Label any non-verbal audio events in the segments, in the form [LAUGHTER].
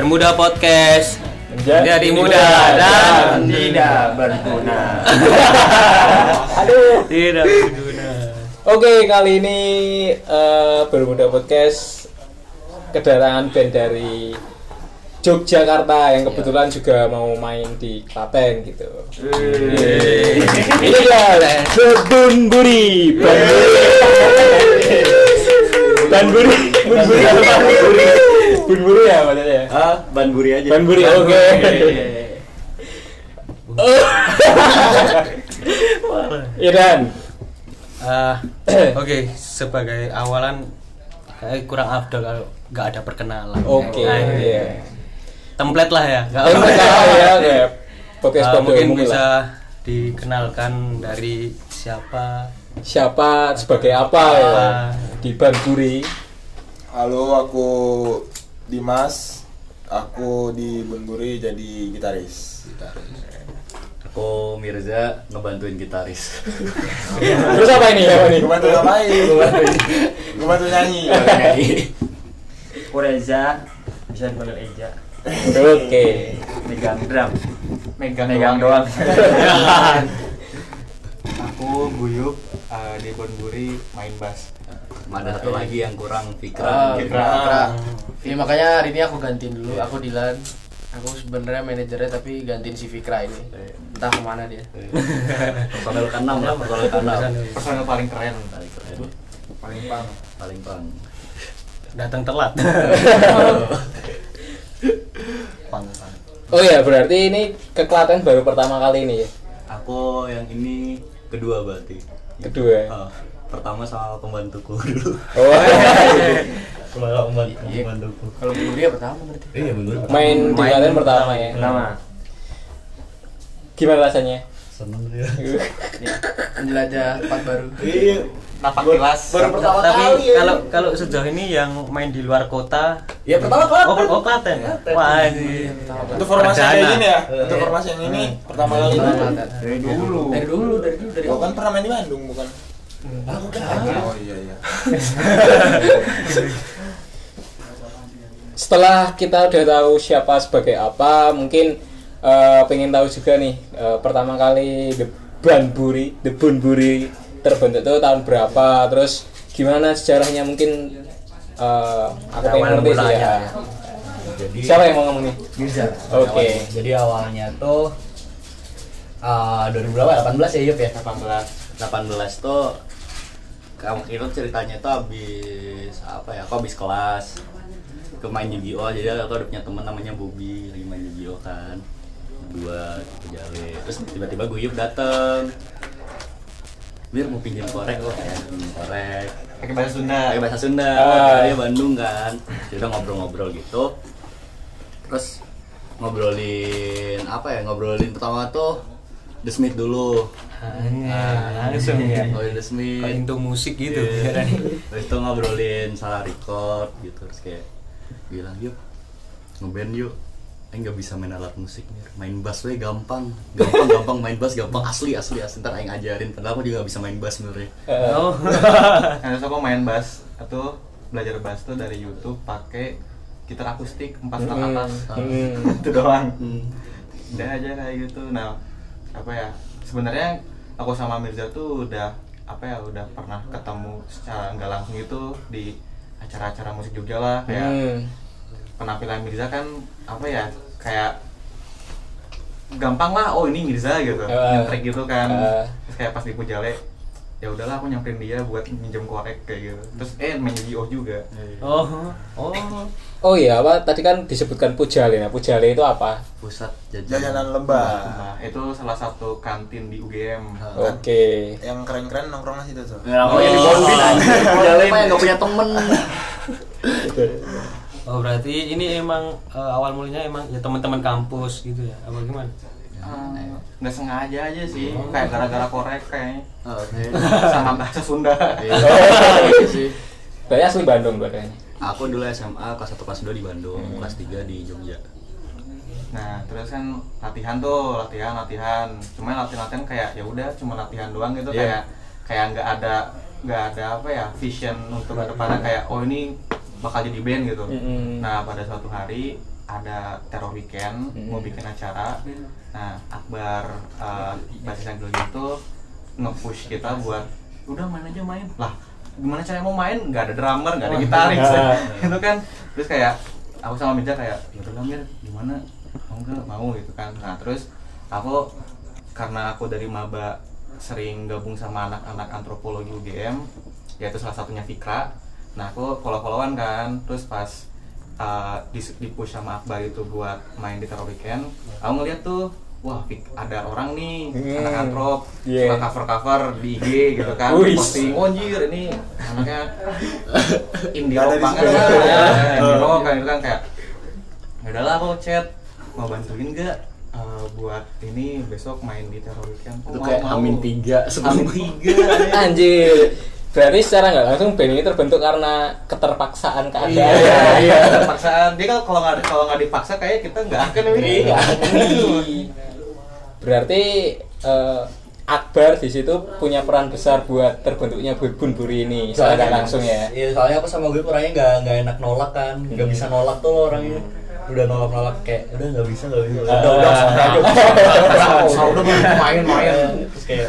Bermuda Podcast Menjadi muda dan tidak berguna. Aduh. [LAUGHS] tidak berguna Oke, kali ini eh, Bermuda Podcast kedatangan band dari Yogyakarta yang kebetulan juga mau main di Klaten gitu. Ini dia Bun Buri. Ban Buri. Bun Buri. Buri. Bun Buri ya maksudnya. Ah, ban buri aja. Ban Buri, oke. Iya [LAUGHS] dan. Ah, Oke, sebagai awalan kayak kurang afdol kalau nggak ada perkenalan Oke. Nah, ini Iya. Template lah ya nggak Yang apa-apa. pertama ya kayak podcast Ah, pada mungkin bisa lah. dikenalkan dari siapa Siapa sebagai apa ya di Ban Buri. Halo, aku Dimas. Aku di Bunburi jadi gitaris. Aku Mirza ngebantuin gitaris. [LAUGHS] Terus apa ini? Apa nih? Gue bantu ngapain? Gue bantu nyanyi. Aku Reza, bisa dipanggil Eja. Oke. Megang drum. Megang Megang doang. [LAUGHS] Aku Guyup eh, di Bonburi main bass. Ada satu lagi yang kurang Ah, pikiran. Fikra, Fikra. Iya makanya hari ini aku gantiin dulu. Aku Dilan. Aku sebenarnya manajernya tapi gantiin si Fikra ini. Entah ke mana dia. Personel keenam lah, personel keenam. Personel paling keren. Paling keren. Paling pang. Paling pang. datang telat Pang, pang. Oh ya, berarti ini ke Klaten baru pertama kali ini ya. Aku yang ini kedua berarti. Kedua. Ah, pertama sama pembantuku [LAUGHS] dulu. Oh. Sama pembantu, Iya. pembantuku. Kalau bunuh dia pertama berarti. Iya bener. Main di Main Klaten pertama ya. Pertama. Gimana rasanya? Seneng dia. Ya, menjelajah tempat baru. Iya. Napak kelas. Baru pertama tapi kali ya. kalau kalau sejauh ini yang main di luar kota Ya pertama kali. oh, oh Klaten wah ini Untuk formasi yang kayak gini ya. Untuk formasi yang ini pertama kali ini. Dari dulu. Dari dulu, dari dulu, dari kan pernah main di Bandung bukan? Oh iya iya. Setelah kita udah tahu siapa sebagai apa, mungkin eh, pengen tahu juga nih eh, pertama kali The Banburi, The Bunburi terbentuk itu tahun berapa, terus gimana sejarahnya mungkin eh, aku pengen ngerti sih ya. ya. Jadi Siapa yang mau ngomong nih? Mirza. Oke. Jadi awalnya tuh uh, 2000 berapa? 18 ya Yup ya? 18. 18 tuh kamu itu ceritanya tuh habis apa ya? Aku habis kelas. Ke main Yu-Gi-Oh jadi aku udah punya temen namanya Bobby lagi main Yu-Gi-Oh kan. Dua Jale terus tiba-tiba Guyup dateng. Mir mau pinjam korek kok ya pinjam korek. Pakai bahasa Sunda. pakai bahasa Sunda. Ah. dia Bandung kan. Jadi ngobrol-ngobrol gitu. Terus ngobrolin apa ya? Ngobrolin pertama tuh The Smith dulu Nah, langsung ya [LAUGHS] ngobrolin The Smith kayak into musik gitu Iya. Terus itu ngobrolin salah record gitu terus kayak bilang yuk ngeband yuk Eh nggak bisa main alat musik nih, main bass we gampang, gampang gampang main bass gampang asli asli asli ntar aing ajarin padahal aku juga nggak bisa main bass sebenarnya. Eh, oh [LAUGHS] Nah, terus aku main bass atau belajar bass tuh dari YouTube pakai gitar akustik empat stang Hmm. atas. Hmm. [LAUGHS] Itu doang. Hmm. Udah aja kayak gitu. Nah, apa ya? Sebenarnya aku sama Mirza tuh udah apa ya udah pernah ketemu secara nggak langsung itu di acara-acara musik Jogja lah kayak Hmm. penampilan Mirza kan apa ya kayak gampang lah oh ini Mirza gitu Eh. nyetrek gitu kan terus kayak pas di Pujale ya udahlah aku nyamperin dia buat minjem korek kayak gitu terus eh main Yu-Gi-Oh juga oh oh [LAUGHS] Oh iya, apa tadi kan disebutkan Pujale. Nah, Pujale itu apa? Pusat jajanan. Jajanan lembah. nah itu salah satu kantin di UGM. Oke. Yang keren-keren nongkrong situ tuh. Ya, aku yang di Bondin yang nggak punya temen. oh berarti ini emang eh, awal mulanya emang ya teman-teman kampus gitu ya apa gimana Eh, nggak sengaja aja sih kayak gara-gara korek kayaknya Oh, Oke. sama bahasa Sunda Iya. [LAUGHS] Iya sih. Berarti asli Bandung berarti. Aku dulu SMA kelas 1 kelas 2 di Bandung, kelas 3 di Jogja. Nah, terus kan latihan tuh, latihan, latihan. Cuma latihan-latihan kayak ya udah cuma latihan doang gitu Iya. kayak kayak nggak ada nggak ada apa ya vision untuk ke depannya kayak oh ini bakal jadi band gitu. Mm-mm. Nah, pada suatu hari ada teror weekend Hmm. mau bikin acara. Nah Akbar uh, basis Anggil itu nge-push kita buat udah main aja main. Lah gimana caranya mau main? Nggak ada drummer nggak ada gitaris. Ah. [LAUGHS] [LAUGHS] itu kan terus kayak aku sama Mirza kayak ya udah Mir gimana? Mau nggak? Mau gitu kan. Nah terus aku karena aku dari maba sering gabung sama anak-anak antropologi UGM yaitu salah satunya Fikra. Nah aku follow-followan kan. Terus pas uh, di, di push sama Akbar itu buat main di Terror Weekend aku ngeliat tuh wah ada orang nih Hmm. anak antrop Yeah. suka cover-cover di IG gitu kan Wih. posting oh anjir ini anaknya [LAUGHS] indie rock banget kan indie [LAUGHS] rock kan itu kan kayak ya udahlah aku chat mau bantuin gak uh, buat ini besok main di Terror Weekend itu Oh, kayak mau, amin tiga amin tiga [LAUGHS] Anjir. Berarti secara nggak langsung band ini terbentuk karena keterpaksaan keadaan. iya iya [LAUGHS] terpaksaan dia kalau kalau nggak kalau nggak dipaksa kayak kita nggak akan ini Iya. Berarti eh, Akbar di situ punya peran besar buat terbentuknya Bun Buri ini secara nggak langsung ya. Iya, soalnya aku sama gue orangnya nggak nggak enak nolak kan, nggak Hmm. bisa nolak tuh lo orangnya. Udah nolak nolak kayak udah nggak bisa nggak bisa. Ah. Udah udah udah udah. udah udah main main Terus kayak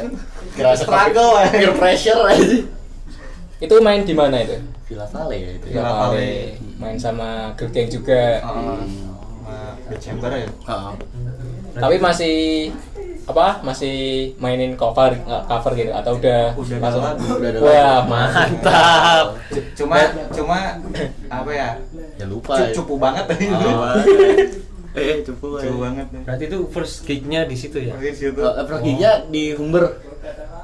kerasa Struggle, peer pressure aja. Itu main di mana itu? Villa Vale ya itu. Villa Villa Vale. Main sama girl gang juga. Uh, sama Chamber ya Ah. Tapi masih apa? Masih mainin cover cover gitu atau udah Udah ada langsung- udah ada Wah, mantap. Cuma cuma apa ya Ya lupa. ya. cupu banget Ah. [LAUGHS] Eh, cupu. cupu banget ya Berarti itu first gig-nya di situ ya? Di situ. Eh, Praginya di Humber.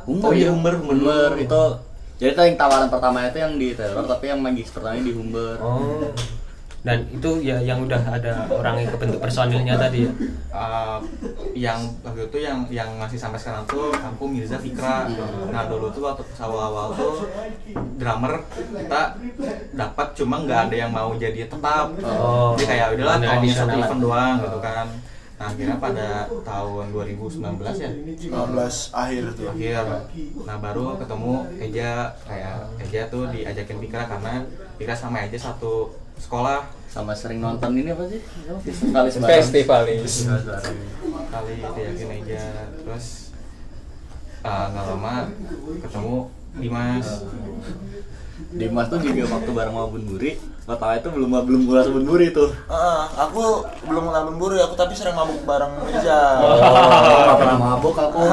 Oh iya, Humber, Humber. Humber itu jadi itu yang tawaran pertama itu yang di teror tapi yang magis pertama di Humber. Oh. Dan itu ya yang udah ada orang yang kebentuk personilnya tadi ya. Uh, yang waktu itu yang yang masih sampai sekarang tuh aku Mirza Fikra. Nah dulu tuh waktu awal-awal tuh drummer kita dapat cuma nggak ada yang mau jadi tetap. Oh. Jadi kayak udahlah Bener, tahun satu event doang gitu kan. Nah akhirnya pada tahun 2019 ya? 19 akhir tuh. Akhir. Nah baru ketemu Eja kayak Eja tuh diajakin Fikra karena Fikra sama Eja satu sekolah. Sama sering nonton ini apa sih? Festivalis. Festivalis. Kali diajakin Eja. Terus uh, nggak lama ketemu Dimas Dimas tuh juga waktu bareng sama Bun Buri, lo tau itu belum belum ulas Bun Buri tuh. Ah, aku belum kenal Buri, aku tapi sering mabuk bareng Mirza. Oh, nggak pernah mabuk aku.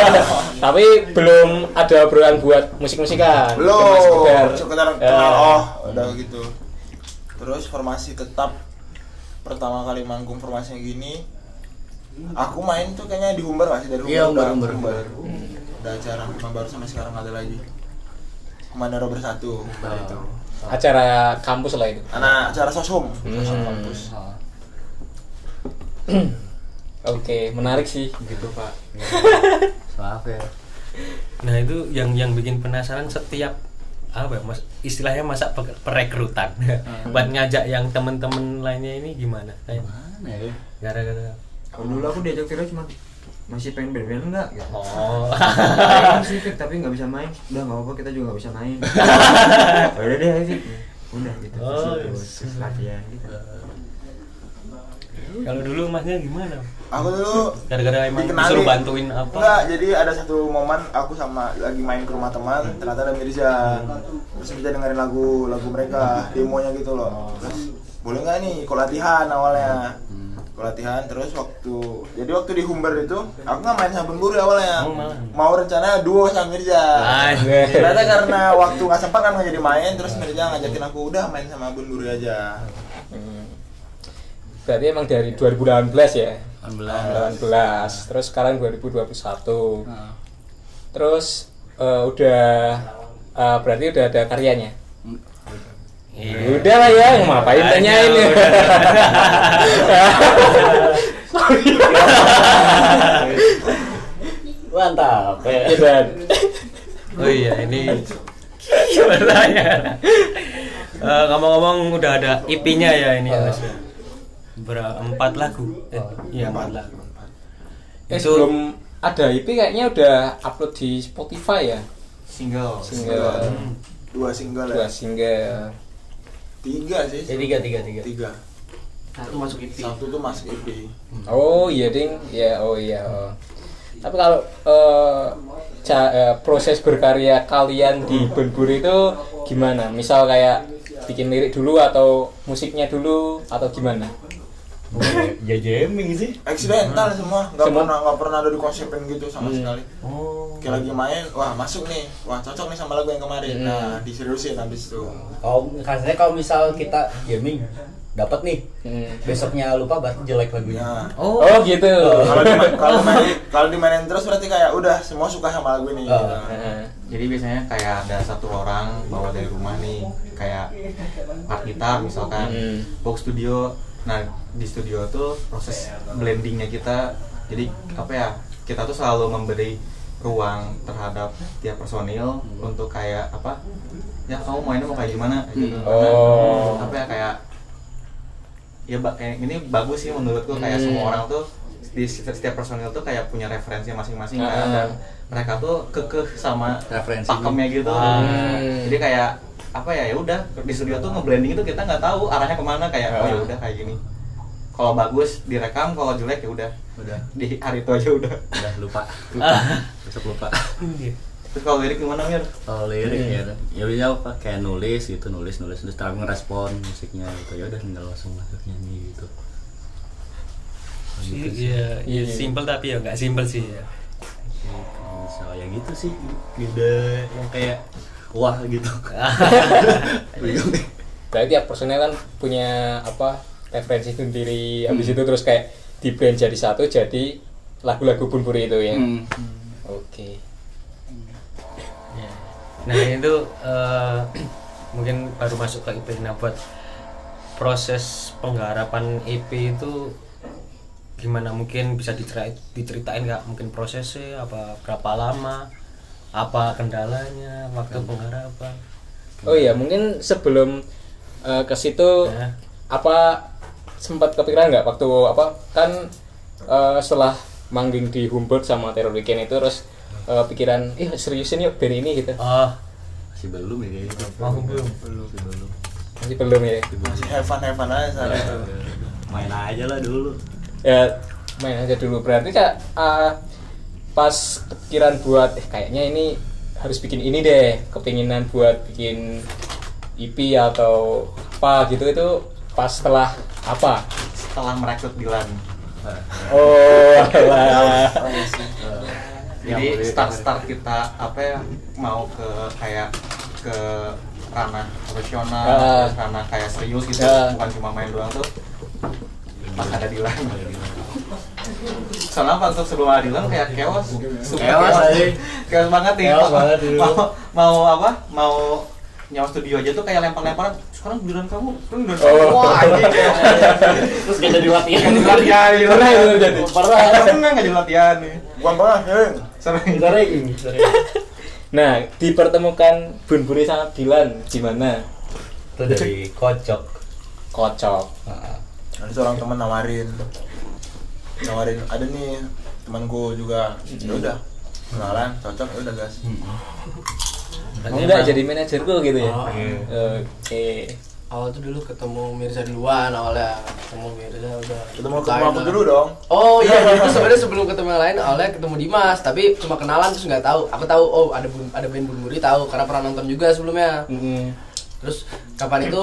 [LAUGHS] Tapi belum ada obrolan buat musik-musikan. Belum, sekedar sekedar Ya. kenal oh, udah gitu. Terus formasi tetap pertama kali manggung formasinya gini. Aku main tuh kayaknya di Humber masih dari Humber. Iya, Humber, udah, Humber. Udah acara cuma baru sampai sekarang nggak ada lagi. Komando bersatu. Nah, itu. acara kampus lah itu. Anak acara sosum. Sosum Hmm. kampus. [CLEARS THROAT] Oke, menarik sih. gitu Pak [LAUGHS] Maaf ya. Nah itu yang yang bikin penasaran setiap apa ya, mas istilahnya masa pe- perekrutan [LAUGHS] buat ngajak yang temen-temen lainnya ini gimana? Kayak Mana ya? gara-gara Kalau dulu aku diajak Vira cuma masih pengen band-band enggak gitu. oh Pengen sih Fik, tapi nggak bisa main. Udah nggak apa-apa kita juga nggak bisa main. [LAUGHS] Udah deh Fik. Udah gitu. Oh, Terus latihan gitu. kalau dulu masnya gimana? Aku dulu Gara-gara emang dikenali. disuruh bantuin apa? Enggak, jadi ada satu momen aku sama lagi main ke rumah teman, ternyata ada Mirza. Terus Mirza dengerin lagu lagu mereka, demonya gitu loh. Terus boleh nggak nih kok latihan awalnya? Kok latihan terus waktu jadi waktu di Humber itu aku nggak main sama Buri awalnya. Oh. Mau rencana duo sama. Anjir. Ternyata karena waktu nggak sempat kan nggak jadi main, terus Mirza ngajakin aku udah main sama Bun Buri aja. Hmm. Berarti emang dari 2018 ya? 18. 18. Terus sekarang 2021. Nah. Terus eh, udah eh, berarti udah ada karyanya. Iya. Udah lah ya, ngapain Makanya tanyain ya? Mantap. Ya. Ya, Dan. Oh iya ini gimana ya? Eh, ngomong-ngomong udah ada IP-nya ya ini ya Mas. Berapa empat lagu? Eh, iya empat lagu. Eh, Itu sebelum ada IP kayaknya udah upload di Spotify ya? single Single. Dua single Dua ya. Tiga sih. Ya tiga tiga tiga. Tiga. Satu masuk IP. Satu tuh masuk IP. Oh iya ding, ya oh iya. oh. Tapi kalau eh, ca- eh, proses berkarya kalian di Benbur itu gimana? Misal kayak bikin lirik dulu atau musiknya dulu atau gimana? Ya jamming sih Accidental semua, nggak Semua? pernah nggak pernah ada dikonsepin gitu sama Hmm. sekali. oh Kayak lagi main, wah masuk nih, wah cocok nih sama lagu yang kemarin. Hmm. Nah diseriusin habis itu. kalau kasarnya kalau misal kita jamming dapat nih Hmm. besoknya lupa berarti jelek lagunya Nah, Oh, Oh gitu. kalau di- kalau main kalau dimainin terus berarti kayak udah semua suka sama lagu ini. Oh. gitu. Heeh. Jadi biasanya kayak ada satu orang bawa dari rumah nih kayak part gitar misalkan Hmm. box studio. Nah di studio tuh proses blendingnya kita jadi apa ya kita tuh selalu memberi ruang terhadap tiap personil untuk kayak apa ya kamu mainnya mau kayak gimana gitu. Karena, Oh. apa ya kayak ya kayak ini bagus sih menurutku kayak Hmm. semua orang tuh di setiap personil tuh kayak punya referensi masing-masing Ah. kan dan mereka tuh kekeh sama Referensinya. pakemnya gitu Hmm. jadi kayak apa ya ya udah di studio tuh ngeblending itu kita nggak tahu arahnya ke mana kayak oh ya Ah. udah kayak gini kalau bagus direkam kalau jelek ya udah. Udah. Di hari itu aja udah. Udah lupa. Besok lupa. Terus kalau lirik gimana mir? Kalau lirik ya ya bisa apa kayak nulis gitu nulis nulis. Terus tapi ngerespon musiknya gitu. Ya udah tinggal langsung masuk nyanyi gitu. Gitu Iya, iya Iya. simple tapi ya nggak simple sih ya. so ya gitu sih. Udah yang kayak wah gitu. [LAUGHS] Berarti tiap personel kan punya apa referensi sendiri. Habis itu terus kayak di blend jadi satu jadi lagu-lagu Bunburi itu ya. Hmm. Oke. Ya. Nah itu eh, [CLEARS THROAT] mungkin baru masuk ke IP. Nah buat proses penggarapan EP itu gimana mungkin bisa diceritain, diceritain nggak mungkin prosesnya apa berapa lama apa kendalanya waktu penggarapan Oh iya, mungkin sebelum eh, ke situ Ya. apa sempat kepikiran nggak waktu apa kan eh, setelah manggung di Humboldt sama Terror Weekend itu terus eh, pikiran ih seriusin yuk band ini gitu. Oh masih belum ya kayaknya. Mau belum. Masih belum. Masih belum ya? Masih have fun have fun aja saat itu. main aja lah dulu. Ya main aja dulu. Berarti kak eh, pas kepikiran buat eh, kayaknya ini harus bikin ini deh kepinginan buat bikin EP atau apa gitu itu pas setelah apa? Setelah merekrut Dilan. Oh alah. jadi start start kita apa ya mau ke kayak ke ranah profesional terus ranah kayak serius gitu Ah. bukan cuma main doang tuh. Pas ada Dilan. Soalnya waktu sebelum ada Dilan kayak chaos. Super Chaos, chaos. banget nih. Chaos mau, banget dulu. mau, mau apa? Mau nyawa studio aja tuh kayak lempar-lemparan sekarang giliran kamu sekarang giliran kamu Oh. wah anjing. [LAUGHS] Terus gak jadi latihan. Jadi latihan gitu Pernah itu jadi. pernah. Pernah nggak jadi latihan nih. Bukan banget, Heng. sering sering sering nah dipertemukan Bun Buri sama Dilan gimana? Itu dari kocok. Kocok. Ada seorang teman nawarin, nawarin ada nih temanku juga. Ya udah, kenalan, cocok, ya udah gas. Mau nggak jadi manajerku gitu ya Oh, oke awal tuh dulu ketemu Mirza duluan awalnya ketemu Mirza udah Ketemu ketemu aku dulu dong. Oh iya, [LAUGHS] itu sebenarnya sebelum ketemu yang lain awalnya ketemu Dimas, tapi cuma kenalan terus nggak tahu. Aku tahu oh ada ada band Bunburi tahu karena pernah nonton juga sebelumnya. Mm. Terus kapan itu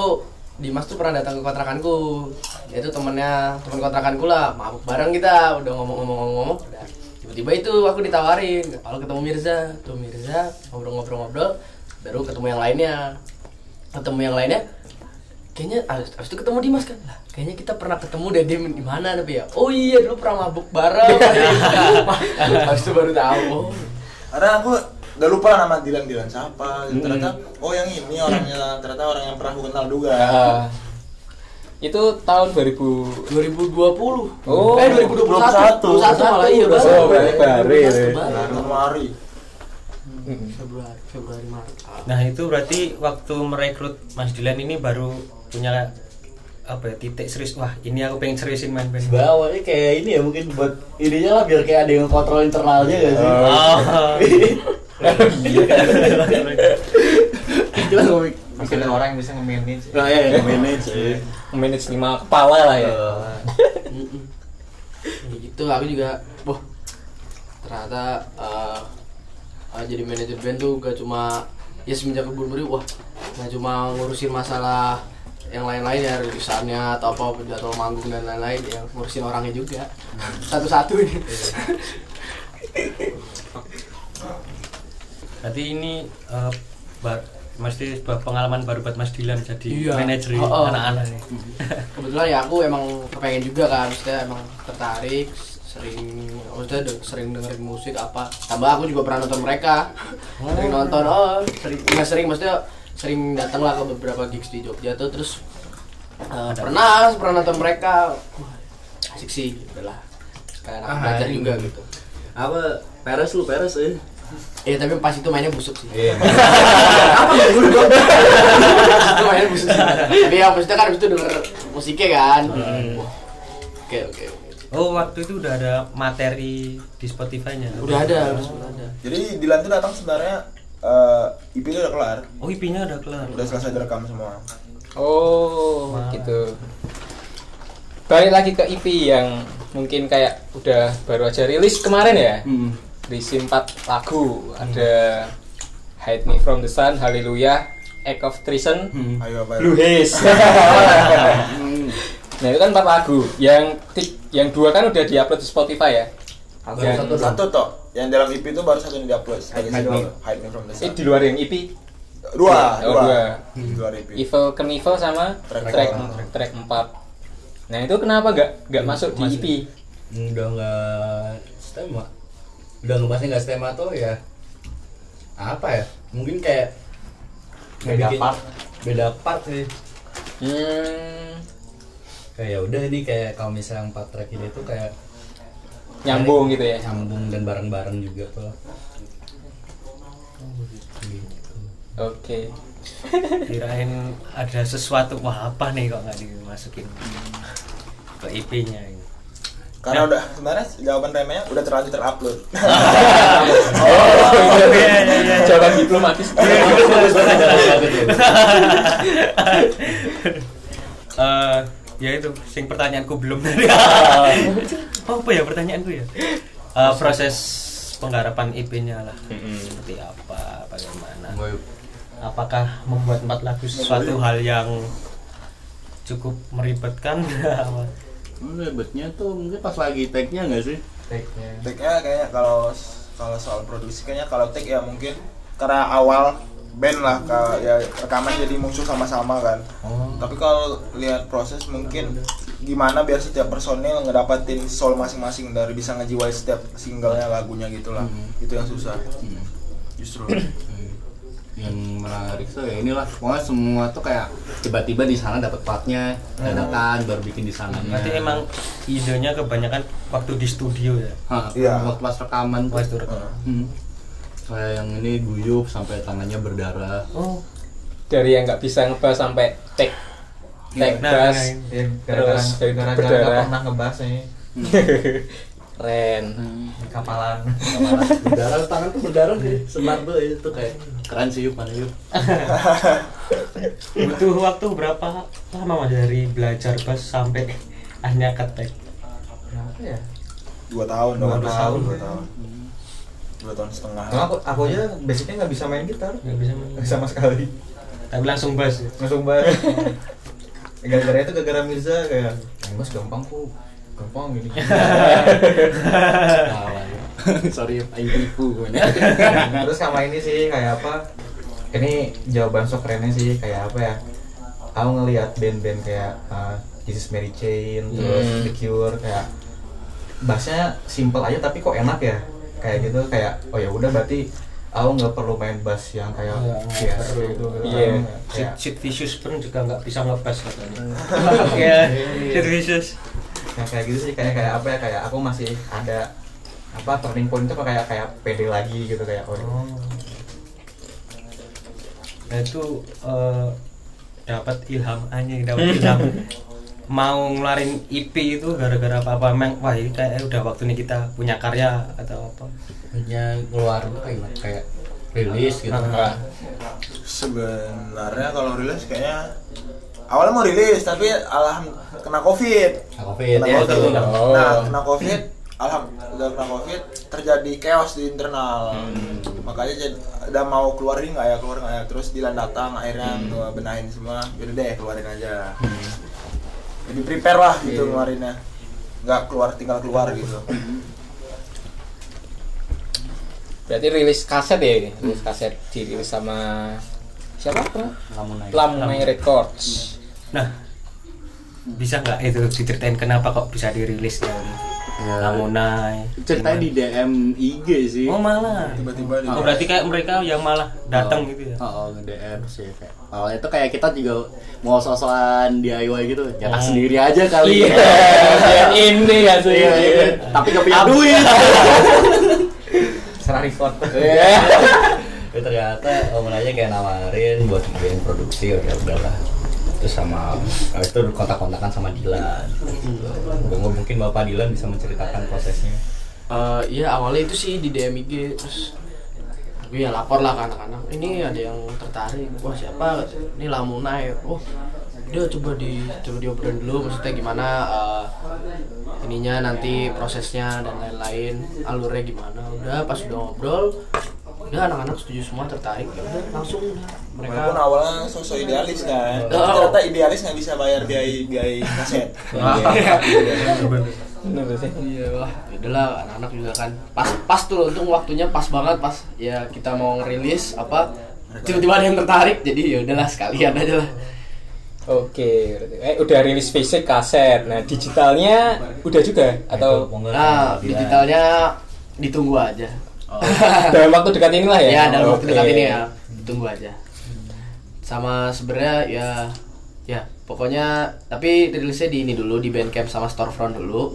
Dimas tuh pernah datang ke kontrakanku. Yaitu temennya teman kontrakanku lah, mabuk bareng kita, udah ngomong-ngomong-ngomong. Udah tiba-tiba itu aku ditawarin kalau ketemu Mirza, tuh Mirza ngobrol-ngobrol-ngobrol, baru ketemu yang lainnya. Ketemu yang lainnya, kayaknya abis, abis itu ketemu Dimas kan lah kayaknya kita pernah ketemu deh di, di mana tapi ya oh iya dulu pernah mabuk bareng [LAUGHS] abis itu baru tahu Karena aku udah lupa nama Dilan Dilan siapa. Hmm. Ternyata oh yang ini orangnya ternyata orang yang pernah aku kenal juga. Ah. itu tahun 2000 2020 Oh, eh 2021 21 malah iya Oh, baru baru ya. baru. Februari Februari Maret Nah itu berarti waktu merekrut Mas Dilan ini baru punya apa ya titik serius wah ini aku pengen seriusin main band. Awalnya kayak ini ya mungkin buat ininya lah biar kayak ada yang kontrol internalnya gak sih? Oh. Cuma ngomong Maksudnya orang yang bisa nge-manage. Nah, ya, yang manage ya. manage lima kepala lah ya. Ya gitu aku juga wah ternyata uh, uh, jadi manajer band tuh gak cuma ya semenjak ke Burburi wah gak cuma ngurusin masalah yang lain-lain ya rilisannya atau apa jadwal manggung dan lain-lain ya ngurusin orangnya juga satu-satu ini Berarti ini eh, ba- mesti sebuah pengalaman baru buat Mas Dilan jadi Iya. manajer Oh, oh. anak-anak nih. kebetulan ya aku emang kepengen juga kan maksudnya emang tertarik sering maksudnya de- sering dengerin musik apa tambah aku juga pernah nonton mereka. Sering nonton oh sering nggak sering maksudnya sering datang lah ke beberapa gigs di Jogja tuh terus eh, pernah pernah nonton mereka. Wah, asik sih udahlah kayak anak Ah, belajar ini. juga gitu. Apa peres lu peres ya? Iya tapi pas itu mainnya busuk sih. Iya. [LAUGHS] apa dulu dong [LAUGHS] itu mainnya busuk sih. Tapi ya maksudnya kan abis itu denger musiknya kan. Wah, oke oke oke Oh, waktu itu udah ada materi di Spotify-nya. udah ada udah ada Jadi Dilan tuh datang sebenarnya eh IP itu udah kelar, Oh, IP-nya udah kelar. udah selesai direkam semua. oh gitu balik lagi ke EP yang mungkin kayak udah baru aja rilis kemarin ya Hmm. berisi empat lagu ada Hide Me From The Sun, Hallelujah, Act of Treason, Hmm. Blue Haze. [LAUGHS] [LAUGHS] nah itu kan empat lagu. Yang yang dua kan udah diupload di Spotify ya. Aku Yang- satu Satu toh, yang dalam IP itu baru satu yang diupload. Hide Hide Me. Me, Hide Me from the Eh di luar yang EP, Dua, Oh, dua. dua. Di luar IP. Evil Knievel sama Track track empat. track 4. Nah itu kenapa nggak nggak masuk di E. EP? udah nggak stema udah ngebahasnya nggak stema tuh ya apa ya mungkin kayak Beda part. beda part sih Hmm, kayak ya udah ini kayak kalau misalnya empat track ini tuh kayak nyambung gitu ya. nyambung dan bareng-bareng juga tuh Oke. [LAUGHS] Kirain ada sesuatu wah apa nih kok nggak dimasukin ke IP-nya ini. Karena udah sebenarnya jawaban remnya udah terlanjur terupload. [LAUGHS] Oh, iya iya iya. Jawaban diplomatis. [LAUGHS] Eh, ya itu sing pertanyaanku belum tadi. [LAUGHS] [LAUGHS] oh, apa ya pertanyaanku ya? Eh, proses penggarapan IP-nya lah. Seperti apa, bagaimana? Apakah membuat empat lagu sesuatu hal yang cukup meribetkan? [LAUGHS] Ribetnya tuh mungkin pas lagi tag-nya nggak sih Take-nya. Take-nya kayaknya kalau kalau soal produksi kayaknya kalau take ya mungkin karena awal band lah ka- ya rekaman jadi musuh sama-sama kan. Tapi kalau lihat proses mungkin gimana biar setiap personil ngedapatin soul masing-masing dari bisa ngejiwai setiap singlenya lagunya gitu lah. Itu yang susah. Justru. yang menarik tuh ya inilah pokoknya semua tuh kayak tiba-tiba di sana dapat partnya dadakan baru bikin di sananya Berarti emang idenya kebanyakan waktu di studio ya. Hah, Iya. waktu pas rekaman itu rekaman. Hmm. Kayak yang ini guyup sampai tangannya berdarah Oh, Dari yang nggak bisa ngebahas sampai take take Nah, bass. nah, Ya, gara-gara Terus gara-gara berdarah. nggak pernah ngebahas nih [LAUGHS] Keren. di kapalan. [LAUGHS] berdarah tangan tuh berdarah sih sebar tuh itu kayak keren sih yuk mana yuk butuh waktu berapa lama mas dari belajar bass sampai hanya ketek? Kenapa ya? Dua tahun, Dua dong. tahun. dua tahun. Dua tahun setengah. Karena aku aku aja basicnya nggak bisa main gitar Nggak bisa main. sama sekali. Tapi langsung bass. ya? Langsung banget. [LAUGHS] gara-gara itu gara-gara Mirza kayak main bass gampang kok. Gampang gini. [LAUGHS] [LAUGHS] sorry ayo tipu gue nih. Terus sama ini sih kayak apa? Ini jawaban sok kerennya sih kayak apa ya? Aku ngelihat band-band kayak uh, Jesus Mary Chain, terus Hmm. The Cure kayak bassnya simple aja tapi kok enak ya kayak gitu kayak oh ya udah berarti aku nggak perlu main bass yang kayak biasa perlu. gitu Iya. Sid Vicious pun juga nggak bisa ngebass katanya. [LAUGHS] Iya, Sid Vicious. yang kayak gitu sih kayak kayak apa ya kayak aku masih ada apa turning point itu kayak kayak pede lagi gitu kayak oh Oh. Nah itu eh, dapat ilham aja, dapat [LAUGHS] ilham mau ngeluarin EP itu gara-gara apa-apa emang wah ini kayak udah waktunya kita punya karya atau apa hanya keluar kayak gimana? kayak rilis gitu Nah, Sebenarnya kalau rilis kayaknya awalnya mau rilis tapi alham kena covid. Nah, covid Kena ya COVID. itu Oh. Nah, kena covid, alham udah kena covid terjadi chaos di internal. Makanya jadi udah mau keluarin nggak ya keluar nggak ya terus Dilan datang akhirnya gua benahin semua. Yaudah deh keluarin aja. Jadi prepare lah gitu keluarinnya. Nggak keluar tinggal keluar gitu. berarti rilis kaset ya ini? rilis kaset dirilis sama siapa naik Lamunai Records Nah, bisa nggak itu diceritain kenapa kok bisa dirilis dari Ya. Lamunai? ceritanya di DM IG sih Oh malah. Tiba-tiba di Oh, berarti kayak mereka yang malah datang gitu ya? Oh, oh nge-DM sih kayak awalnya tuh kayak kita juga mau sosokan DIY gitu nyetak sendiri aja kali iya [LAUGHS] biar ini ya sih Iya, iya. tapi gak punya duit Salah [LAUGHS] report. Iya. [LAUGHS] Tapi ternyata kayak nawarin buat bikin produksi udah udahlah terus sama habis itu kontak-kontakan sama Dilan. Gue mungkin bapak Dilan bisa menceritakan prosesnya. Eh, iya awalnya itu sih di DM terus gue ya lapor lah ke anak-anak. Ini ada yang tertarik wah siapa? Ini Lamunai oh dia coba di coba diobrolin dulu maksudnya gimana eh, ininya nanti prosesnya dan lain-lain alurnya gimana. Udah pas udah ngobrol udah anak-anak setuju semua tertarik ya udah langsung udah mereka Walaupun awalnya sosok idealis kan, tapi Oh. ternyata idealis nggak bisa bayar biaya biaya kaset. bener sih Iya wah, udahlah anak-anak juga kan pas pas tuh loh, untung waktunya pas banget pas ya kita mau ngerilis apa tiba-tiba ada yang tertarik jadi ya udahlah sekalian aja lah. Oke, berarti eh udah rilis fisik kaset. Nah, digitalnya udah juga atau Nah digitalnya ditunggu aja. Dalam waktu dekat inilah ya? Ya dalam waktu Oke. dekat ini ya ditunggu aja. Sama sebenarnya ya ya pokoknya tapi rilisnya di ini dulu di Bandcamp sama Storefront dulu.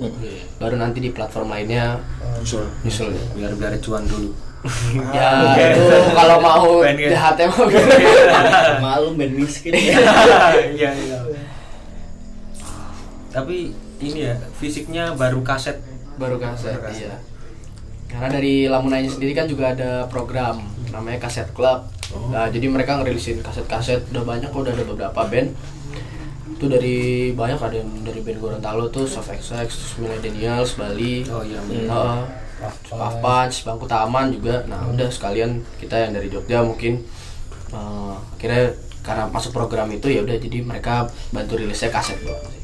Baru nanti di platform lainnya Nyusul. nyusul. Biar biar cuan dulu. [LAUGHS] Ya itu kalau mau jahatnya mau [LAUGHS] malu band miskin Iya iya. Tapi ini ya fisiknya baru kaset. baru kaset, iya karena dari Lamunanya sendiri kan juga ada program namanya kaset club nah, jadi mereka ngerilisin kaset-kaset udah banyak kok udah ada beberapa band itu dari banyak ada yang dari band Gorontalo tuh Soft XX, terus Millennials, Bali Oh iya. Heeh. Puff Punch, Bangku Taman juga. Nah, udah sekalian kita yang dari Jogja mungkin eh akhirnya karena masuk program itu ya udah jadi mereka bantu rilisnya kaset doang sih.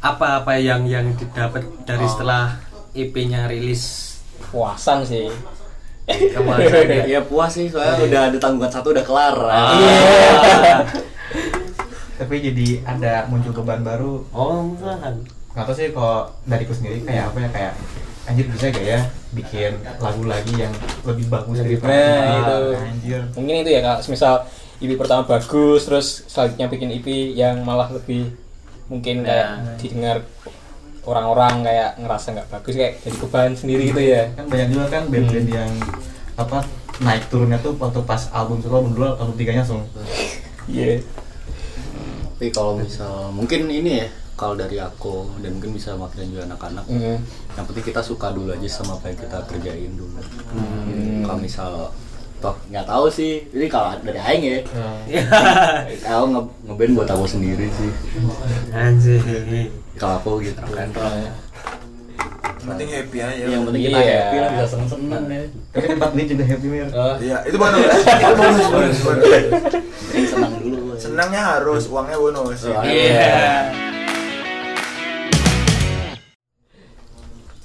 Apa-apa yang yang didapat dari setelah EP-nya rilis Puasan sih. kemarin ya? ya puas sih soalnya udah ada tanggungan satu udah kelar Ah. Tapi jadi ada muncul beban baru. Oh, malahan. Nggak tahu sih kalau dariku sendiri kayak apa ya kayak anjir bisa gak ya bikin lagu lagi yang lebih bagus nah, ini? itu. anjir Mungkin itu ya kalau misal EP pertama bagus terus selanjutnya bikin EP yang malah lebih mungkin kayak Nah. didengar orang-orang kayak ngerasa nggak bagus kayak jadi beban sendiri gitu ya. kan banyak juga kan band-band yang apa naik turunnya tuh waktu pas album satu album dua album tiganya langsung Iya. tapi kalau misal mungkin ini ya kalau dari aku dan mungkin bisa makin juga anak-anak Mm. yang penting kita suka dulu aja sama apa yang kita kerjain dulu kalau misal toh nggak tahu sih. Ini kalau dari aing ya. [LAUGHS] Aku nge ngeband buat aku sendiri sih. Anjir. kalau aku gitu. Kan penting happy aja. Yang penting kita Iya. happy lah bisa seneng-seneng ya. Tapi tempat ini juga happy mir. Oh, iya itu bonus [LAUGHS] itu bonus bonus senang dulu ya. senangnya harus uangnya bonus. Oh, Iya.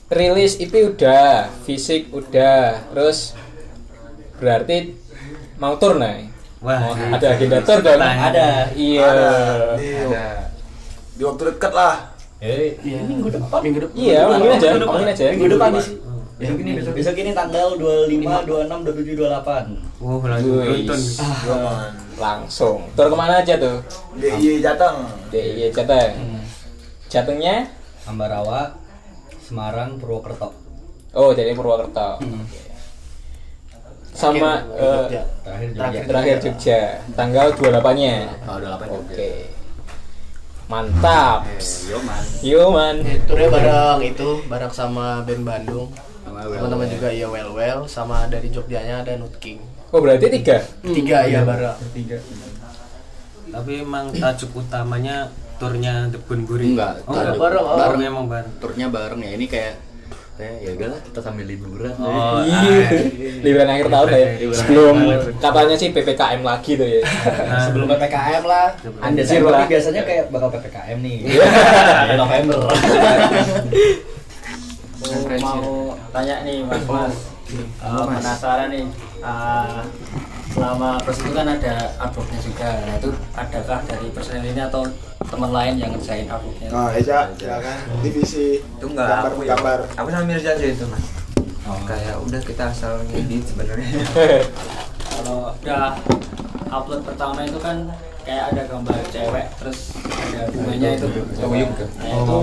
Rilis EP udah, fisik udah, terus berarti mau tur nih. Wah, Mau ada agenda tur dong? Ada. Iya. Ada. di, ada di waktu dekat lah Eh, Iya. Minggu depan. Minggu depan. Iya, mungkin aja, mungkin aja. minggu depan sih besok ini besok besok ini tanggal 25, 26, 27, 28 Wah, langsung nonton. Aman. Langsung. Tur ke mana aja tuh? DIY Jateng DIY Jateng. Jatengnya? Ambarawa, Semarang, Purwokerto Oh, jadi Purwokerto. Terakhir, eh, Jogja. terakhir Terakhir. terakhir Jogja, tanggal 28-nya. Oh, 28 Oke. Mantap. Yo man Yo man. Turnya bareng itu, bareng sama band Bandung. Sama teman-teman juga iya well well sama dari Jogjanya ada Nut King Oh berarti tiga. tiga ya bareng Tiga. Tapi emang tajuk utamanya turnya The Bunbury. Enggak, oh, enggak. bareng, oh. bareng emang bareng. turnya bareng ya ini kayak kayak ya udahlah kita sambil liburan. Oh, ya. ah, Liburan akhir tahun ya. Sebelum katanya sih PPKM lagi tuh ya. sebelum ppkm lah. Anjir Desember lah. biasanya kayak bakal ppkm nih. November. [LAUGHS] Mau tanya nih mas mas. Eh, penasaran nih. Eh, selama proses itu kan ada artworknya juga nah itu adakah dari personel ini atau teman lain yang ngerjain artworknya Nah, Eja, silakan. Divisi Itu enggak gambar aku ya. gambar. Aku sama Mirza aja itu mas. Oh. Kayak udah kita asal ngedit sebenarnya. [LAUGHS] kalau udah upload pertama itu kan kayak ada gambar cewek terus ada bunganya itu Oh, iya. nah, itu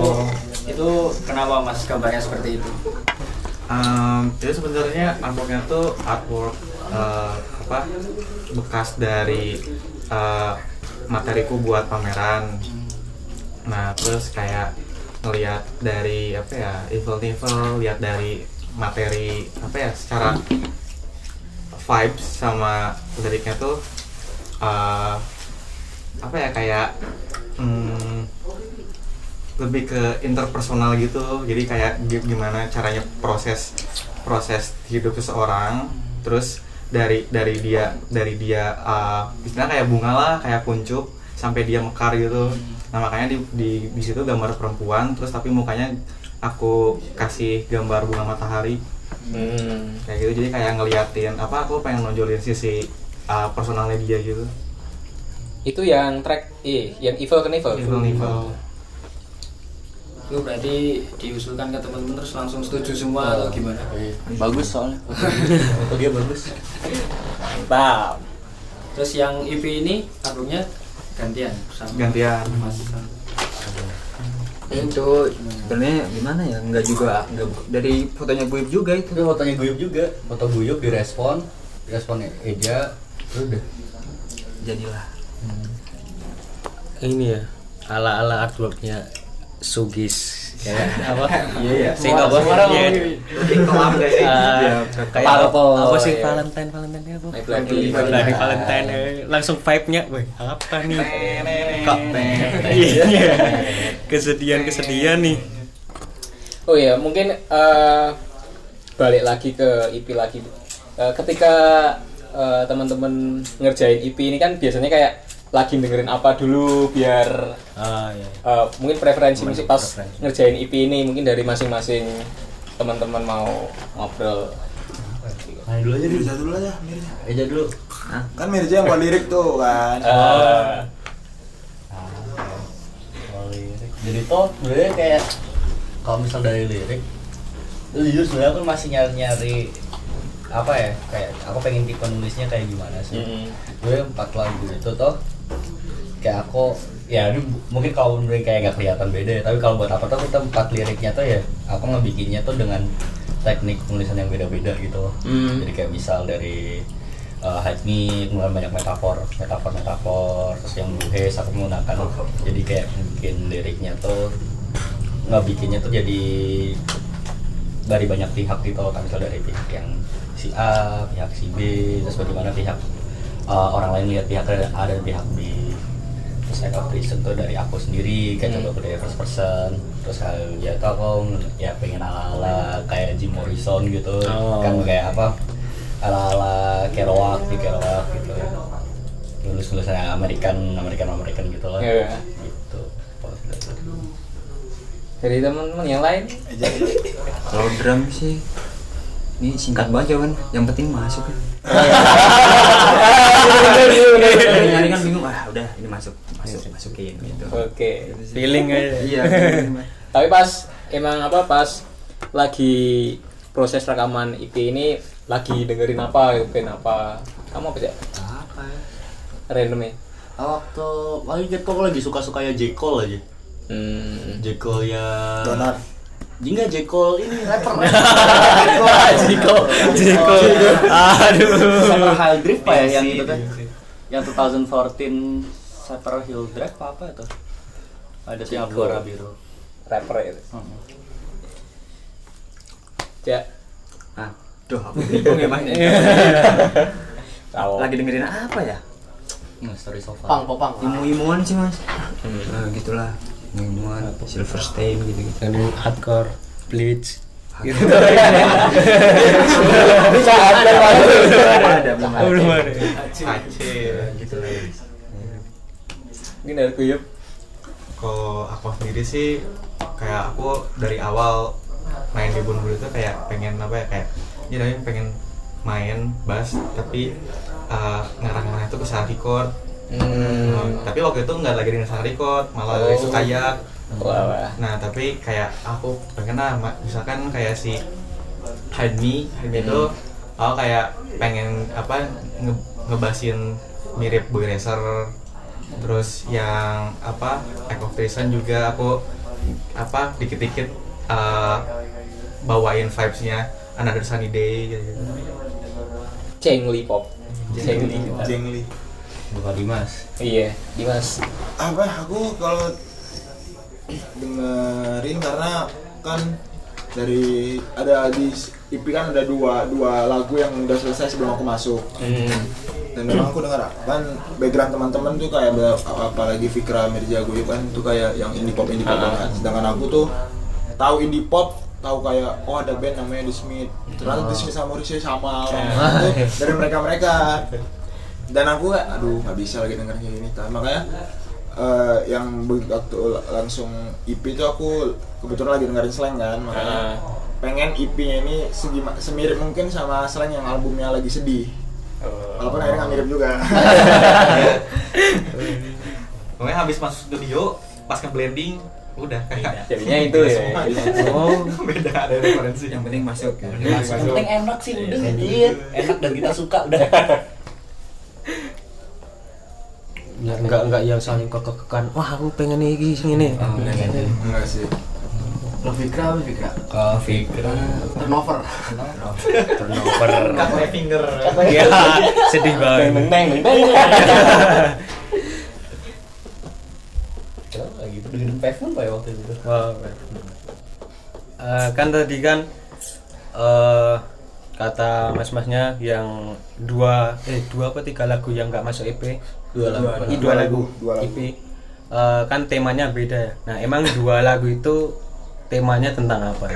itu kenapa mas gambarnya seperti itu Um, jadi sebenarnya artworknya tuh artwork uh, apa bekas dari uh, materiku buat pameran. Nah terus kayak ngelihat dari apa ya evil evil lihat dari materi apa ya secara vibes sama liriknya tuh uh, apa ya kayak hmm, lebih ke interpersonal gitu jadi kayak gi- gimana caranya proses proses hidup seseorang terus dari dari dia dari dia uh, istilahnya kayak bunga lah kayak kuncup sampai dia mekar gitu. Nah makanya di, di di situ gambar perempuan terus tapi mukanya aku kasih gambar bunga matahari. Hmm. kayak gitu jadi kayak ngeliatin apa aku pengen nonjolin sisi uh, personalnya dia gitu. Itu yang track eh yang Evil Knievel. evil evil itu berarti diusulkan ke teman-teman terus langsung setuju semua atau gimana? bagus soalnya. Foto [LAUGHS] dia bagus. Mantap. terus yang EP ini albumnya gantian sama gantian. Mas itu sebenarnya gimana ya? Enggak juga, enggak dari fotonya Buib juga itu. tapi fotonya Guyup juga. Foto Guyup direspon direspon Eja terus udah. Jadilah. Ini ya ala ala artworknya Sugis. Kayak [LAUGHS] apa? Iya ya. Sing apa? Iya. Kelam guys. Ah, kayak apa, Purple. apa sih Iya. Valentine Valentine apa? Bloody Valentine. Eh, Langsung vibe-nya, weh apa nih? Kok Iya. Kesedihan kesedihan nih. Oh ya, mungkin eh, balik lagi ke IP lagi. Eh, ketika eh, teman-teman ngerjain IP ini kan biasanya kayak lagi dengerin apa dulu biar Ah iya. eh, mungkin preferensi Mungkin musik pas preferensi. ngerjain IP ini mungkin dari masing-masing teman-teman mau ngobrol. Main dulu aja dulu Mirza dulu aja, Mirza. Eja dulu Kan Mirza yang buat lirik tuh kan. Oh, lirik. Jadi toh sebenarnya kayak kalau misal dari lirik, itu jujur sebenarnya aku masih nyari-nyari apa ya kayak aku pengen tipe nulisnya kayak gimana sih. Mm. Gue empat lagu itu toh kayak aku ya ini mungkin kalau menurut kayak gak kelihatan beda ya tapi kalau buat apa tuh kita empat liriknya tuh ya aku ngebikinnya tuh dengan teknik penulisan yang beda-beda gitu. Hmm. jadi kayak misal dari uh, high me kemudian banyak metafor metafor metafor terus yang blue haze aku menggunakan jadi kayak bikin liriknya tuh nggak bikinnya tuh jadi dari banyak pihak gitu kan misal dari pihak yang si A pihak si B terus bagaimana pihak uh, orang lain lihat pihak A dan pihak B of reason tuh dari aku sendiri kayak Hmm. coba dari first person terus kayak ya tuh aku ya pengen ala ala kayak Jim Morrison gitu Oh. kan kayak apa ala ala Kerouac di Kerouac gitu tulis tulisannya American American American gitu lah Iya. gitu Dari teman-teman yang lain? Kalau drum sih ini singkat banget kan, yang penting masuk [LAUGHS] kan. nyari kan bingung, ah udah ini masuk, masuk, masukin gitu. Oke. Feeling aja. Iya. [LAUGHS] Tapi pas emang apa pas lagi proses rekaman IP ini lagi dengerin apa band apa kamu apa sih apa ya random ya waktu lagi aku lagi suka suka ya J Cole aja hmm. J Cole ya Donat. Jingga J Cole ini rapper [LAUGHS] Jiko, Jiko. Aduh. Cypher Hill Drift pak ya yang itu kan yang 2014 Cypher Hill Drive apa apa itu ada Jiko. warna biru rapper itu Hmm. ya Aduh, aku [LAUGHS] bingung ya mas. Tahu. Lagi dengerin apa ya? Nah, story so Pang, popang. Imu-imuan sih mas. Nah, gitulah. Imu-imuan, silver stain gitu-gitu. dan hardcore bleach gitu [LAUGHS] Bisa ada Belum ada, belum ada. gitu lah Ini dari kuyup. kalau aku sendiri sih kayak aku dari awal main di Bun itu kayak pengen apa ya kayak jadi pengen main bass tapi uh, ngarang-ngarang itu ke salah record Hmm. tapi waktu itu nggak lagi dengan salah record malah Oh. lagi kayak Wah, nah tapi kayak aku pengen lah misalkan kayak si Me Hide Me itu aku kayak pengen apa nge ngebasin mirip Boy Racer terus yang apa Echo Treason juga aku apa dikit-dikit uh, bawain vibesnya Another Sunny Day gitu Cengli pop. Cengli. Jengli Bukan Dimas. Iya, Dimas. apa aku kalau dengerin karena kan dari ada di IP kan ada dua dua lagu yang udah selesai sebelum aku masuk. Dan memang aku dengar kan background teman-teman tuh kayak apalagi Fikra Mirja gue kan tuh kayak yang indie pop indie pop Ah. banget. Sedangkan aku tuh tahu indie pop tahu kayak oh ada band namanya The Smith. Ternyata The Smith sama Morrissey sama orang itu dari mereka mereka dan aku kayak aduh nggak bisa lagi dengerin kayak gini. Tapi makanya eh, yang waktu langsung EP itu aku kebetulan lagi dengerin slang kan makanya Ah. Pengen EP-nya ini segima, semirip mungkin sama slang yang albumnya lagi sedih. Walaupun akhirnya nggak mirip juga. [LAUGHS] Pokoknya habis masuk studio pas ke blending udah kayak Jadinya itu ya. oh. [LAUGHS] Beda ada referensi. Yang penting masuk. ya. Yang penting enak sih udah iya. Enak dan kita suka udah. ya, enggak enggak yang saling kekekan wah aku pengen ini ini enggak sih Lo Fikra apa Fikra? Kalau Fikra Turnover. turnover [LAUGHS] Kafe finger ya [LAUGHS] sedih banget teng teng teng. Kenapa gitu dengerin pavement pak ya waktu itu? Wah, eh, kan tadi kan eh kata mas-masnya yang dua eh dua apa tiga lagu yang nggak masuk EP Dua lagu. Ih, dua lagu, Dua lagu. EP Eh, kan temanya beda ya nah emang dua lagu itu temanya tentang apa?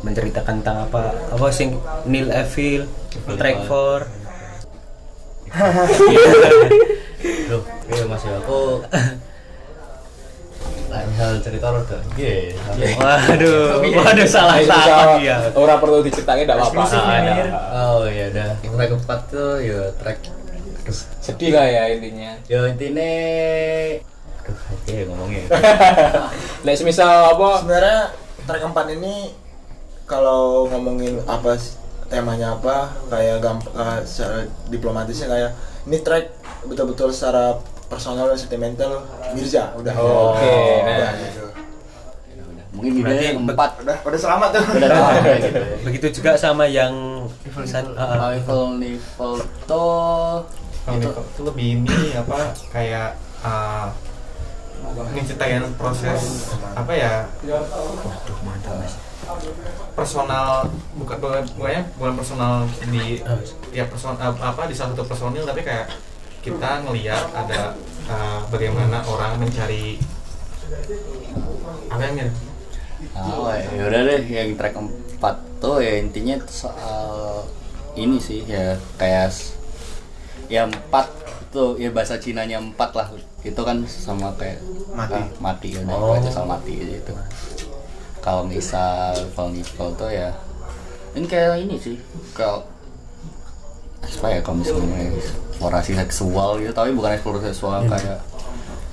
Menceritakan tentang apa? Apa sing Neil Evil Track 4 [LAUGHS] Loh, iya mas ya aku lain hal cerita udah iya waduh waduh salah salah. ya Orang perlu diceritain enggak apa-apa. Ah, oh iya dah track keempat tuh ya track Sedih lah ya intinya. ya intinya aja ya ngomongnya [LAUGHS] Nek semisal apa? sebenarnya track keempat ini kalau ngomongin apa temanya apa kayak gampang secara diplomatisnya kayak ini track betul-betul secara personal dan sentimental Mirza udah Oh, oke. udah Nah. gitu. mungkin Berarti dia empat udah udah selamat tuh udah tahu [LAUGHS] kayak gitu begitu juga sama yang. Level level tuh itu, itu lebih ini apa kayak uh, ngeceritain proses apa ya? Personal bukan bukan bukannya bukan personal di tiap person apa di salah satu personil tapi kayak kita ngelihat ada uh, bagaimana orang mencari apa yang Oh ya udah deh yang track keempat tuh ya intinya soal ini sih ya kayak s- ya empat tuh ya bahasa Cinanya empat lah itu kan sama kayak Mati. ah, mati ya Oh. itu soal mati gitu kalau misal Volnivel tuh ya ini kayak ini sih kalau apa ya kalau misalnya eksplorasi seksual gitu tapi bukan eksplorasi seksual kayak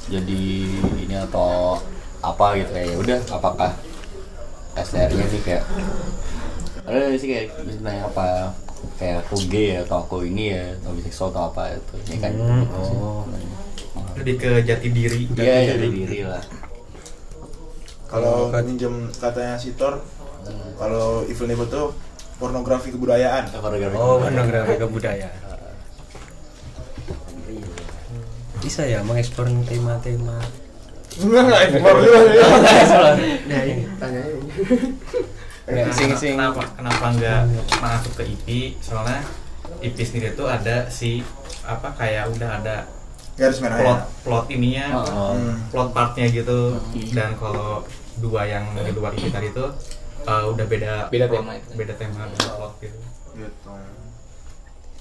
jadi ini atau apa gitu kayak ya udah apakah SDR-nya sih kayak ada sih kayak misalnya apa kayak aku gay ya, atau aku ini ya atau biseksual atau apa itu. Ya kan Hmm, gitu oh. lebih ke jati diri. Iya jadi diri. lah. Kalau minjem katanya Sitor kalau Evil Neighbor tuh pornografi kebudayaan. Koreografi Oh, pornografi kebudayaan. Bisa ya mengeksplor tema-tema. enggak enggak ekspor juga Nah, ini [LAUGHS] ini. Nggak sing-sing. kenapa kenapa nggak masuk ke IP soalnya IP sendiri tuh ada si apa kayak udah ada garis merah plot ya plot ininya apa, Hmm. plot partnya gitu dan kalau dua yang di luar IP tadi tuh uh, udah beda Beda plot, tema itu. beda tema beda plot gitu gitu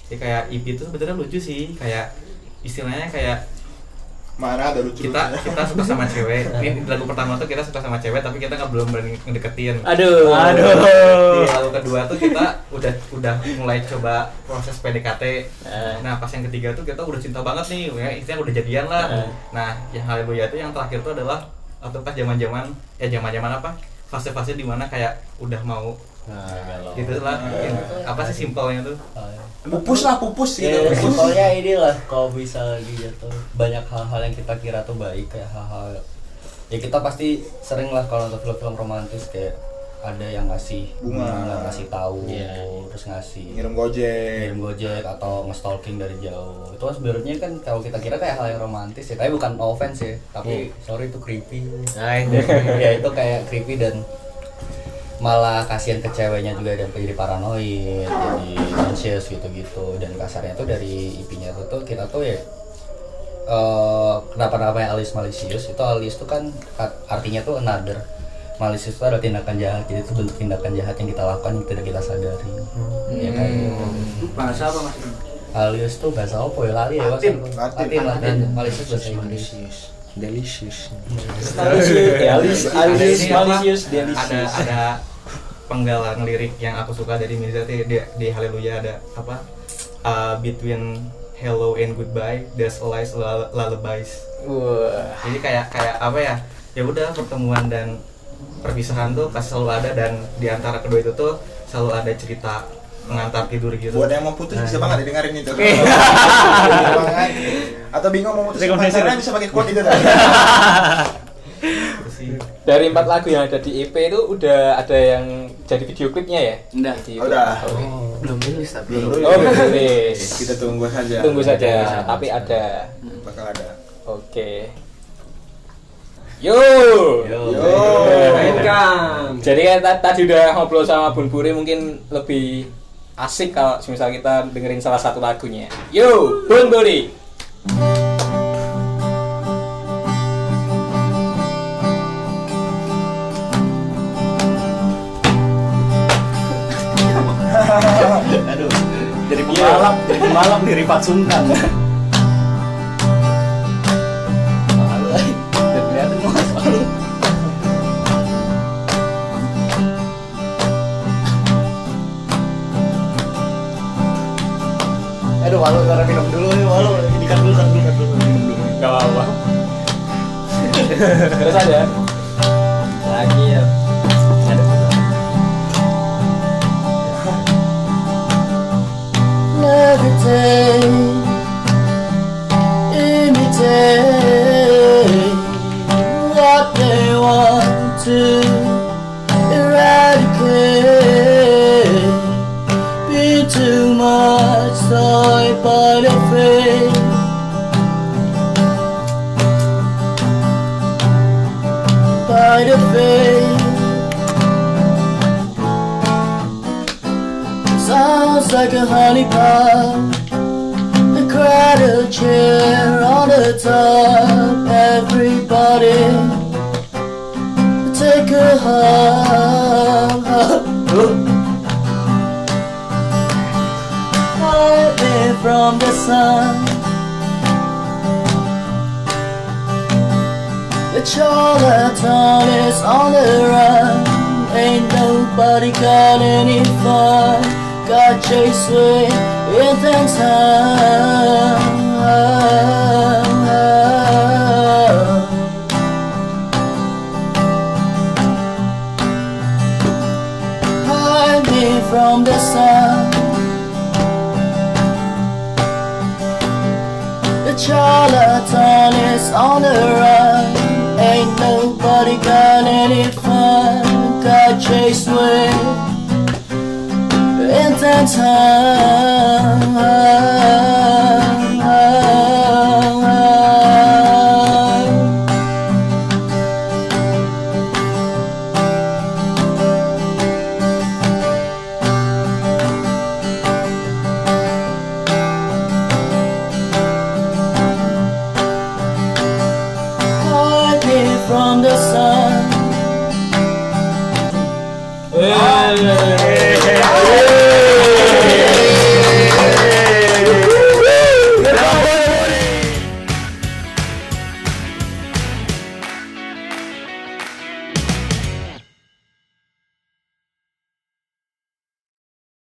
jadi kayak IP itu sebenarnya lucu sih kayak istilahnya kayak mana ada lucu kita kita suka sama cewek. Ini lagu pertama tuh kita suka sama cewek tapi kita nggak belum berani ngedeketin. Aduh. di lagu kedua tuh kita [LAUGHS] udah udah mulai coba proses PDKT Eh. nah pas yang ketiga tuh kita udah cinta banget nih ya istilahnya udah jadian lah. Eh. nah yang haleluya itu yang terakhir tuh adalah waktu pas zaman zaman ya zaman zaman apa? Fase-fase di mana kayak udah mau gitu lah apa sih simpelnya tuh? Pupus lah pupus gitu. Pupus. simpelnya inilah kalau bisa gitu banyak hal-hal yang kita kira tuh baik kayak hal-hal ya kita pasti sering lah kalau nonton film-film romantis kayak ada yang ngasih Bunga. bunga, ngasih tahu Iya. terus ngasih ngirim gojek. ngirim gojek atau nge-stalking dari jauh. Itu kan sebenarnya kan kalau kita kira kayak hal yang romantis ya tapi bukan no offense ya tapi sorry itu creepy. Nah, ini. [LAUGHS] ya itu kayak creepy dan malah kasihan ke ceweknya juga dan jadi paranoid jadi anxious gitu-gitu. Dan kasarnya tuh dari IP-nya tuh, tuh kita tuh ya eh kenapa namanya Alice malicious itu Alice tuh kan art- artinya tuh another. Malicious itu adalah tindakan jahat jadi itu bentuk tindakan jahat yang kita lakukan yang tidak kita sadari. Ya kan? Bahasa apa mas? Alice tuh bahasa apa ya? Lali ya Latin. Latin Latin, Latin. malicious bahasa Inggris delicious. Apa? malicious ada delicious. ada penggalan lirik yang aku suka dari Mirza di, di Haleluya ada apa? Uh, between hello and goodbye there's a lies lul- lullabies. Wah. jadi kayak kayak apa ya? Ya udah pertemuan dan perpisahan tuh pasti selalu ada dan di antara kedua itu tuh selalu ada cerita pengantar tidur gitu. Buat yang mau putus bisa banget dengerin itu. Banget. Atau bingung mau Rekomendasi. pacarnya bisa pakai quote itu Gitu sih Dari empat lagu yang ada di EP itu udah ada yang jadi video klipnya ya? Udah. Di udah belum rilis tapi Oh, belum rilis. kita tunggu saja Tunggu saja, tapi ada. bakal ada Oke. Yo. Yo. Mainkan. Jadi kan ta- tadi udah ngobrol sama Bun Puri mungkin lebih asik kalau misal kita dengerin salah satu lagunya. Yo, Bun Puri. [LAUGHS] aduh jadi pembalap jadi Rifat Sungkan aduh malu karena minum dulu nih malu ini kan dulu kan dulu kan dulu Gak apa-apa. Terus aja. lagi ya ada imitate Like a honeypot The cradle chair on the top. Everybody Take a hug. Me from the sun. The charlatan is on the run. Ain't nobody got any fun Got chased away in the time Hide me from the sun. The charlatan is on the run love.